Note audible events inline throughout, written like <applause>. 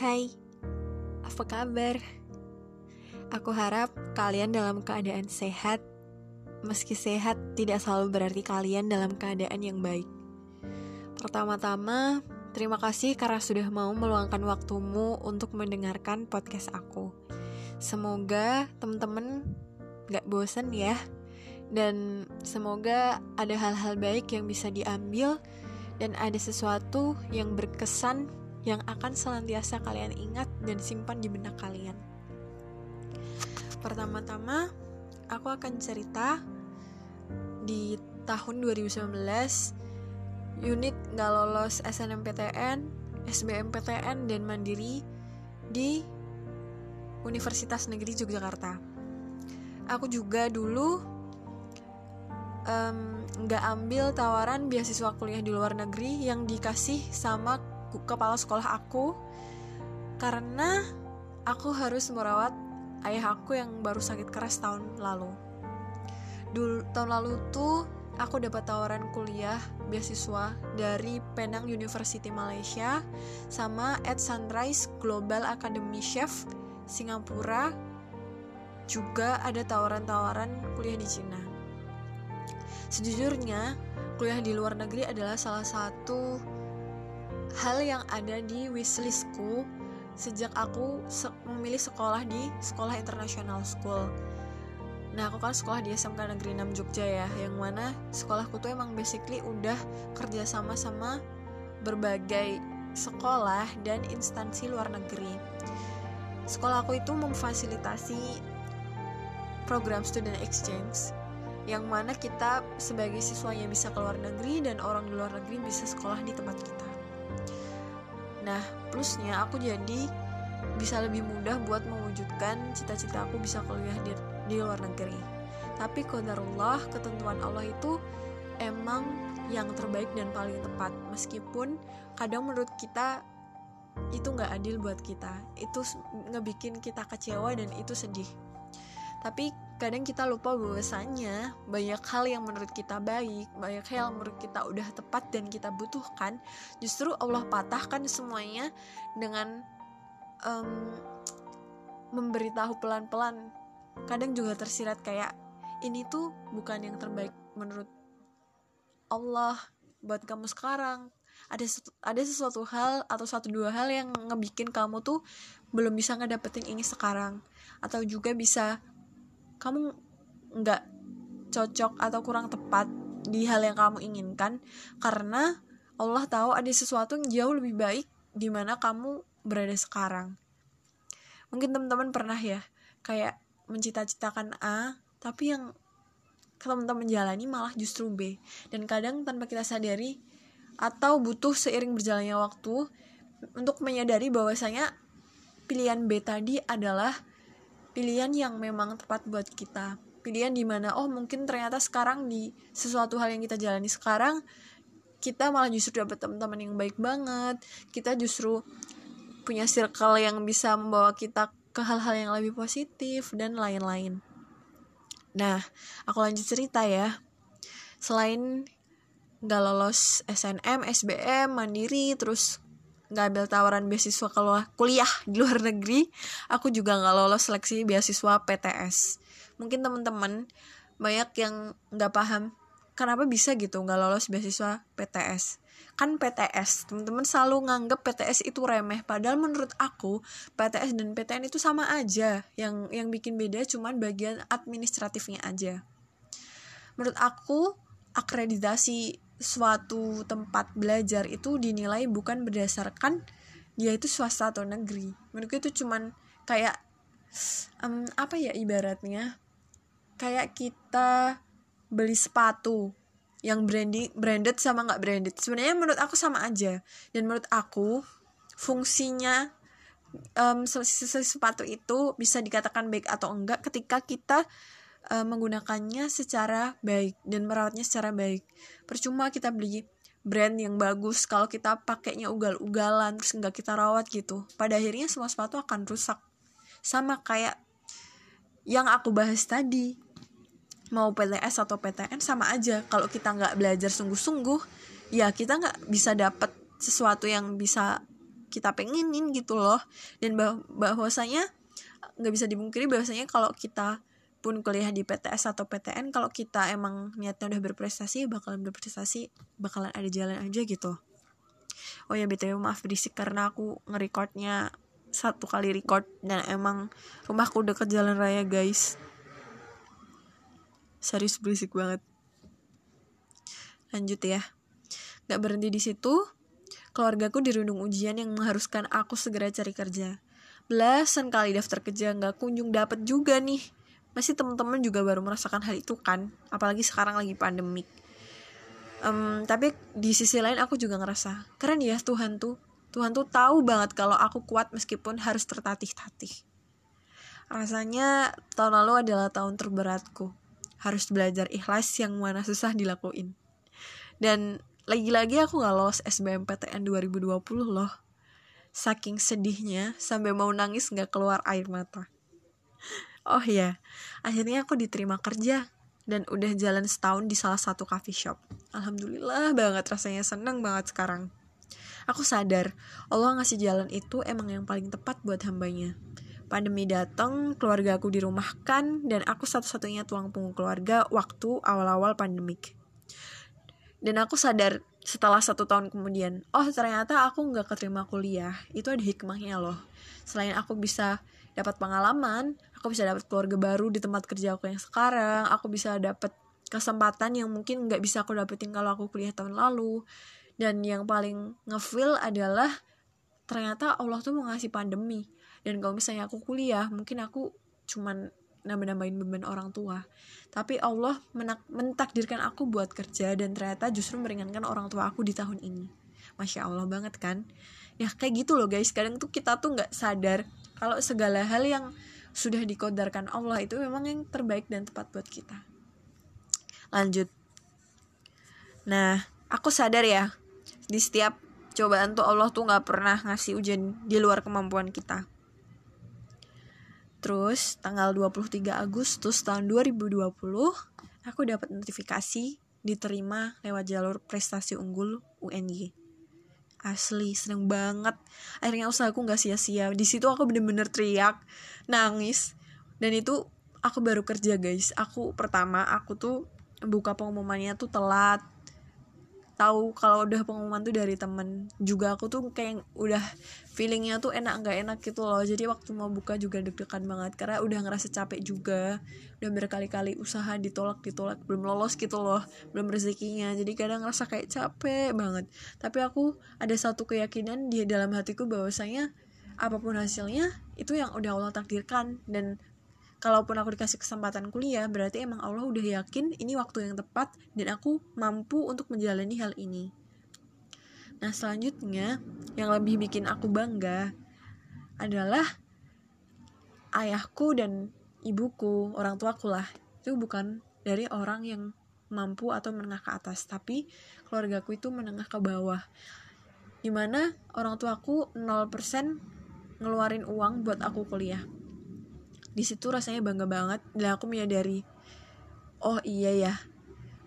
Hai, apa kabar? Aku harap kalian dalam keadaan sehat. Meski sehat, tidak selalu berarti kalian dalam keadaan yang baik. Pertama-tama, terima kasih karena sudah mau meluangkan waktumu untuk mendengarkan podcast aku. Semoga teman-teman gak bosan ya. Dan semoga ada hal-hal baik yang bisa diambil dan ada sesuatu yang berkesan yang akan senantiasa kalian ingat dan simpan di benak kalian. Pertama-tama, aku akan cerita di tahun 2019 unit gak lolos SNMPTN, SBMPTN, dan Mandiri di Universitas Negeri Yogyakarta. Aku juga dulu nggak um, ambil tawaran beasiswa kuliah di luar negeri yang dikasih sama kepala sekolah aku karena aku harus merawat ayah aku yang baru sakit keras tahun lalu. Dulu tahun lalu tuh aku dapat tawaran kuliah beasiswa dari Penang University Malaysia sama at Sunrise Global Academy Chef Singapura juga ada tawaran-tawaran kuliah di Cina. Sejujurnya, kuliah di luar negeri adalah salah satu hal yang ada di wishlistku sejak aku se memilih sekolah di sekolah international school. Nah, aku kan sekolah di SMK Negeri 6 Jogja ya, yang mana sekolahku tuh emang basically udah kerja sama sama berbagai sekolah dan instansi luar negeri. Sekolahku itu memfasilitasi program student exchange yang mana kita sebagai siswanya bisa ke luar negeri dan orang di luar negeri bisa sekolah di tempat kita. Nah, plusnya aku jadi bisa lebih mudah buat mewujudkan cita-cita aku bisa kuliah di, di luar negeri. Tapi kodarullah, ketentuan Allah itu emang yang terbaik dan paling tepat. Meskipun kadang menurut kita itu nggak adil buat kita. Itu ngebikin kita kecewa dan itu sedih. Tapi kadang kita lupa bahwasannya banyak hal yang menurut kita baik, banyak hal yang menurut kita udah tepat dan kita butuhkan, justru Allah patahkan semuanya dengan um, memberitahu pelan-pelan. Kadang juga tersirat kayak ini tuh bukan yang terbaik menurut Allah buat kamu sekarang. Ada ada sesuatu hal atau satu dua hal yang ngebikin kamu tuh belum bisa ngedapetin ini sekarang atau juga bisa kamu nggak cocok atau kurang tepat di hal yang kamu inginkan karena Allah tahu ada sesuatu yang jauh lebih baik di mana kamu berada sekarang. Mungkin teman-teman pernah ya kayak mencita-citakan A tapi yang teman-teman jalani malah justru B dan kadang tanpa kita sadari atau butuh seiring berjalannya waktu untuk menyadari bahwasanya pilihan B tadi adalah pilihan yang memang tepat buat kita. Pilihan di mana oh mungkin ternyata sekarang di sesuatu hal yang kita jalani sekarang kita malah justru dapat teman-teman yang baik banget. Kita justru punya circle yang bisa membawa kita ke hal-hal yang lebih positif dan lain-lain. Nah aku lanjut cerita ya. Selain nggak lolos SNM, SBM, mandiri, terus nggak ambil tawaran beasiswa kalau kuliah di luar negeri aku juga nggak lolos seleksi beasiswa PTS mungkin teman-teman banyak yang nggak paham kenapa bisa gitu nggak lolos beasiswa PTS kan PTS teman-teman selalu nganggep PTS itu remeh padahal menurut aku PTS dan PTN itu sama aja. Yang yang bikin beda cuman bagian administratifnya aja. Menurut aku akreditasi suatu tempat belajar itu dinilai bukan berdasarkan dia itu swasta atau negeri. Menurutku itu cuman kayak um, apa ya ibaratnya? Kayak kita beli sepatu yang branding branded sama nggak branded. Sebenarnya menurut aku sama aja. Dan menurut aku fungsinya um, sepatu itu bisa dikatakan baik atau enggak ketika kita uh, menggunakannya secara baik dan merawatnya secara baik. Percuma kita beli brand yang bagus kalau kita pakainya ugal-ugalan terus nggak kita rawat gitu. Pada akhirnya semua sepatu akan rusak. Sama kayak yang aku bahas tadi. Mau PTS atau PTN sama aja. Kalau kita nggak belajar sungguh-sungguh, ya kita nggak bisa dapet sesuatu yang bisa kita pengenin gitu loh dan bah bahwasanya nggak bisa dipungkiri bahwasanya kalau kita pun kuliah di PTS atau PTN kalau kita emang niatnya udah berprestasi bakalan berprestasi bakalan ada jalan aja gitu. Oh ya btw maaf berisik karena aku ngerekordnya satu kali record dan emang rumahku deket jalan raya guys. Serius berisik banget. Lanjut ya. Gak berhenti di situ, keluargaku dirundung ujian yang mengharuskan aku segera cari kerja. Belasan kali daftar kerja nggak kunjung dapat juga nih. Masih teman-teman juga baru merasakan hal itu kan, apalagi sekarang lagi pandemik. Um, tapi di sisi lain aku juga ngerasa keren ya Tuhan tuh. Tuhan tuh tahu banget kalau aku kuat meskipun harus tertatih-tatih. Rasanya tahun lalu adalah tahun terberatku. Harus belajar ikhlas yang mana susah dilakuin. Dan lagi-lagi aku gak lolos SBMPTN 2020 loh. Saking sedihnya sampai mau nangis gak keluar air mata. Oh ya, akhirnya aku diterima kerja dan udah jalan setahun di salah satu coffee shop. Alhamdulillah banget rasanya seneng banget sekarang. Aku sadar Allah ngasih jalan itu emang yang paling tepat buat hambanya. Pandemi datang, keluarga aku dirumahkan, dan aku satu-satunya tuang punggung keluarga waktu awal-awal pandemik dan aku sadar setelah satu tahun kemudian oh ternyata aku nggak keterima kuliah itu ada hikmahnya loh selain aku bisa dapat pengalaman aku bisa dapat keluarga baru di tempat kerja aku yang sekarang. Aku bisa dapat kesempatan yang mungkin nggak bisa aku dapetin kalau aku kuliah tahun lalu. Dan yang paling ngefeel adalah ternyata Allah tuh mau ngasih pandemi. Dan kalau misalnya aku kuliah mungkin aku cuman nambah-nambahin beban orang tua. Tapi Allah menak mentakdirkan aku buat kerja dan ternyata justru meringankan orang tua aku di tahun ini. Masya Allah banget kan? Ya kayak gitu loh guys. Kadang tuh kita tuh nggak sadar kalau segala hal yang sudah dikodarkan Allah itu memang yang terbaik dan tepat buat kita. Lanjut. Nah aku sadar ya di setiap cobaan tuh Allah tuh nggak pernah ngasih ujian di luar kemampuan kita. Terus tanggal 23 Agustus tahun 2020 aku dapat notifikasi diterima lewat jalur prestasi unggul UNY. Asli seneng banget. Akhirnya usahaku nggak sia-sia. Di situ aku bener-bener teriak, nangis. Dan itu aku baru kerja guys. Aku pertama aku tuh buka pengumumannya tuh telat tahu kalau udah pengumuman tuh dari temen. Juga aku tuh kayak udah feelingnya tuh enak nggak enak gitu loh. Jadi waktu mau buka juga deg-degan banget karena udah ngerasa capek juga. Udah berkali-kali usaha ditolak ditolak belum lolos gitu loh. Belum rezekinya. Jadi kadang ngerasa kayak capek banget. Tapi aku ada satu keyakinan di dalam hatiku bahwasanya apa pun hasilnya itu yang udah Allah takdirkan. Dan kalaupun aku dikasih kesempatan kuliah berarti emang Allah udah yakin ini waktu yang tepat dan aku mampu untuk menjalani hal ini. Nah selanjutnya yang lebih bikin aku bangga adalah ayahku dan ibuku orang tuaku lah. Itu bukan dari orang yang mampu atau menengah ke atas tapi keluargaku itu menengah ke bawah. Di mana orang tuaku 0% ngeluarin uang buat aku kuliah di situ rasanya bangga banget. Dan aku menyadari oh iya ya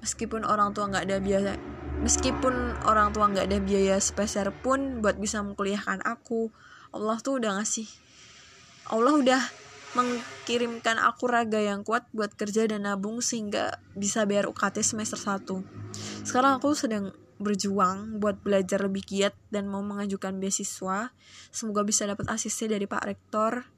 meskipun orang tua nggak ada biaya meskipun orang tua nggak ada biaya spesial pun buat bisa mengkuliahkan aku Allah tuh udah ngasih Allah udah mengirimkan aku raga yang kuat buat kerja dan nabung sehingga bisa bayar UKT semester 1 sekarang aku sedang berjuang buat belajar lebih giat dan mau mengajukan beasiswa. Semoga bisa dapat asisten dari Pak Rektor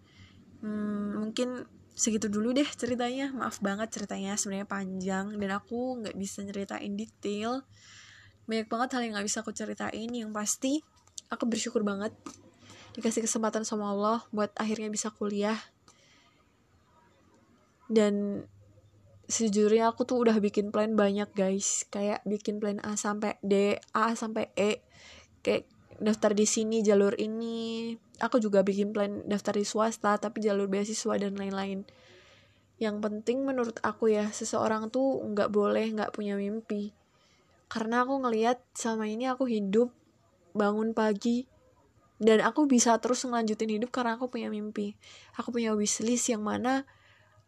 hmm, mungkin segitu dulu deh ceritanya. Maaf banget ceritanya sebenarnya panjang dan aku nggak bisa ceritain detail. Banyak banget hal yang nggak bisa aku ceritain. Yang pasti aku bersyukur banget dikasih kesempatan sama Allah buat akhirnya bisa kuliah. Dan sejujurnya aku tuh udah bikin plan banyak guys. Kayak bikin plan A sampai D A sampai E. Kayak daftar di sini jalur ini. Aku juga bikin plan daftar di swasta tapi jalur beasiswa dan lain-lain. Yang penting menurut aku ya seseorang tuh nggak boleh nggak punya mimpi. Karena aku ngelihat sama ini aku hidup bangun pagi dan aku bisa terus ngelanjutin hidup karena aku punya mimpi. Aku punya wishlist yang mana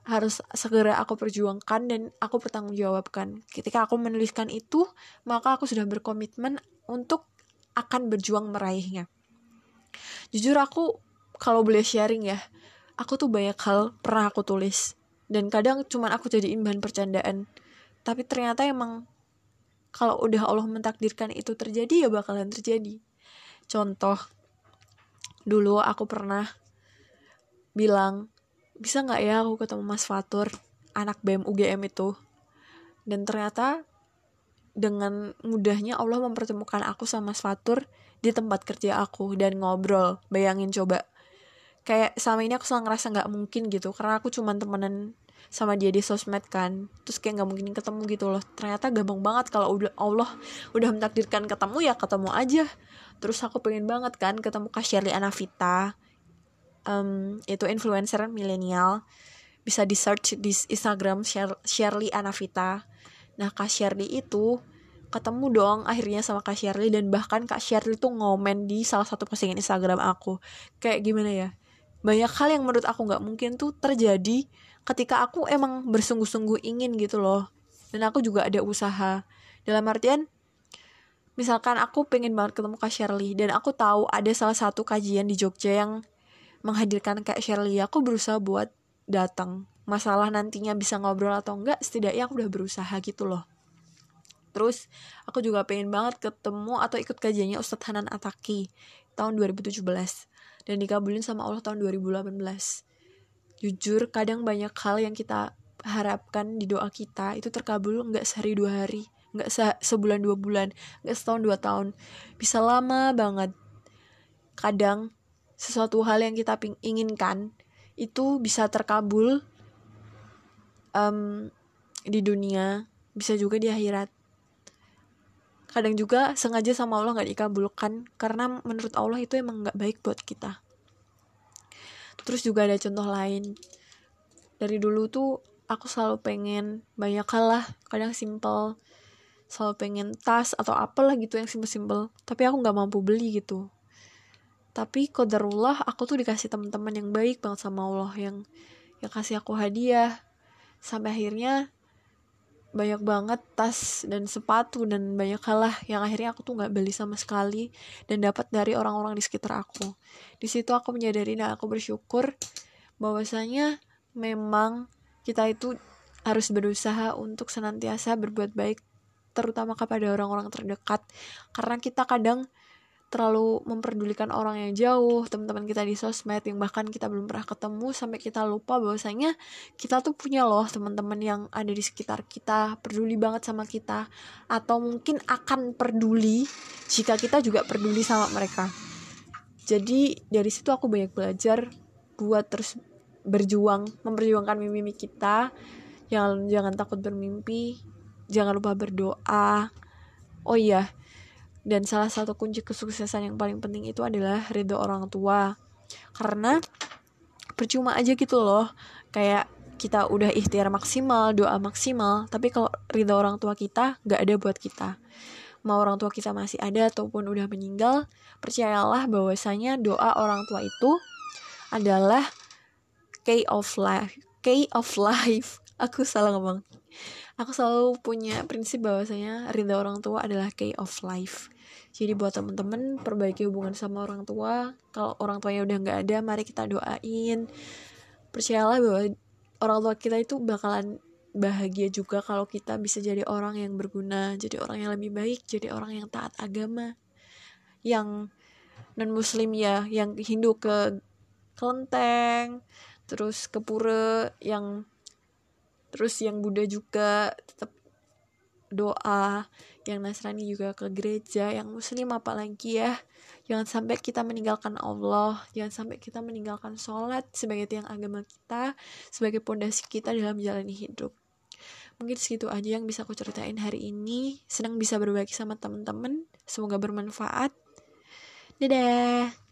harus segera aku perjuangkan dan aku pertanggungjawabkan. Ketika aku menuliskan itu maka aku sudah berkomitmen untuk akan berjuang meraihnya. Jujur aku kalau boleh sharing ya aku tuh banyak hal pernah aku tulis. Dan kadang cuman aku jadiin bahan percandaan. Tapi ternyata emang kalau udah Allah mentakdirkan itu terjadi ya bakalan terjadi. Contoh dulu aku pernah bilang bisa nggak ya aku ketemu Mas Fatur anak BEM UGM itu? Dan ternyata dengan mudahnya Allah mempertemukan aku sama Mas di tempat kerja aku dan ngobrol. Bayangin coba. Kayak sama ini aku selalu ngerasa nggak mungkin gitu karena aku cuman temenan sama dia di sosmed kan. Terus kayak nggak mungkin ketemu gitu loh. Ternyata gampang banget kalau udah Allah udah mentakdirkan ketemu ya ketemu aja. Terus aku pengen banget kan ketemu Kak Shirley Anavita. Um, itu influencer milenial. Bisa di search di Instagram Shirley Anavita nah Kak Shirley itu ketemu dong akhirnya sama Kak Shirley dan bahkan Kak Shirley tuh ngomen di salah satu postingan Instagram aku. Kayak gimana ya? Banyak hal yang menurut aku nggak mungkin tuh terjadi ketika aku emang bersungguh-sungguh ingin gitu loh. Dan aku juga ada usaha. Dalam artian misalkan aku pengen banget ketemu Kak Shirley dan aku tahu ada salah satu kajian di Jogja yang menghadirkan Kak Shirley aku berusaha buat datang masalah nantinya bisa ngobrol atau enggak setidaknya aku udah berusaha gitu loh. Terus aku juga pengen banget ketemu atau ikut kajiannya Ustadz Hanan Ataki tahun 2017 dan dikabulin sama Allah tahun 2018 jujur kadang banyak hal yang kita harapkan di doa kita itu terkabul nggak sehari dua hari nggak se sebulan dua bulan nggak setahun dua tahun. Bisa lama banget. Kadang sesuatu hal yang kita inginkan itu bisa terkabul um, di dunia bisa juga di akhirat. Kadang juga sengaja sama Allah nggak dikabulkan karena menurut Allah itu emang nggak baik buat kita. Terus juga ada contoh lain. Dari dulu tuh aku selalu pengen banyak hal lah kadang simple selalu pengen tas atau apalah gitu yang simple-simple tapi aku nggak mampu beli gitu. Tapi kodarullah aku tuh dikasih teman-teman yang baik banget sama Allah yang yang kasih aku hadiah sampai akhirnya banyak banget tas dan sepatu dan banyak hal lah yang akhirnya aku tuh nggak beli sama sekali dan dapat dari orang-orang di sekitar aku. Di situ aku menyadari dan aku bersyukur bahwasanya memang kita itu harus berusaha untuk senantiasa berbuat baik terutama kepada orang-orang terdekat. Karena kita kadang terlalu memperdulikan orang yang jauh, teman-teman kita di sosmed yang bahkan kita belum pernah ketemu sampai kita lupa bahwasanya kita tuh punya loh teman-teman yang ada di sekitar kita, peduli banget sama kita atau mungkin akan peduli jika kita juga peduli sama mereka. Jadi dari situ aku banyak belajar buat terus berjuang, memperjuangkan mimpi kita. Jangan jangan takut bermimpi, jangan lupa berdoa. Oh iya, dan salah satu kunci kesuksesan yang paling penting itu adalah ridho orang tua. Karena percuma aja gitu loh. Kayak kita udah ikhtiar maksimal doa maksimal tapi kalau ridho orang tua kita nggak ada buat kita. Mau orang tua kita masih ada ataupun udah meninggal percayalah bahwasanya doa orang tua itu adalah key of life. Key of life. <laughs> Aku salah ngomong aku selalu punya prinsip bahwasanya ridha orang tua adalah key of life. Jadi buat temen-temen perbaiki hubungan sama orang tua. Kalau orang tuanya udah nggak ada mari kita doain. Percayalah bahwa orang tua kita itu bakalan bahagia juga kalau kita bisa jadi orang yang berguna jadi orang yang lebih baik jadi orang yang taat agama. Yang non muslim ya yang Hindu ke kelenteng terus ke pura yang terus yang Buddha juga tetap doa yang Nasrani juga ke gereja yang Muslim apalagi ya. Jangan sampai kita meninggalkan Allah jangan sampai kita meninggalkan sholat sebagai tiang agama kita sebagai pondasi kita dalam menjalani hidup. Mungkin segitu aja yang bisa aku ceritain hari ini. Senang bisa berbagi sama teman-teman. Semoga bermanfaat. Dadah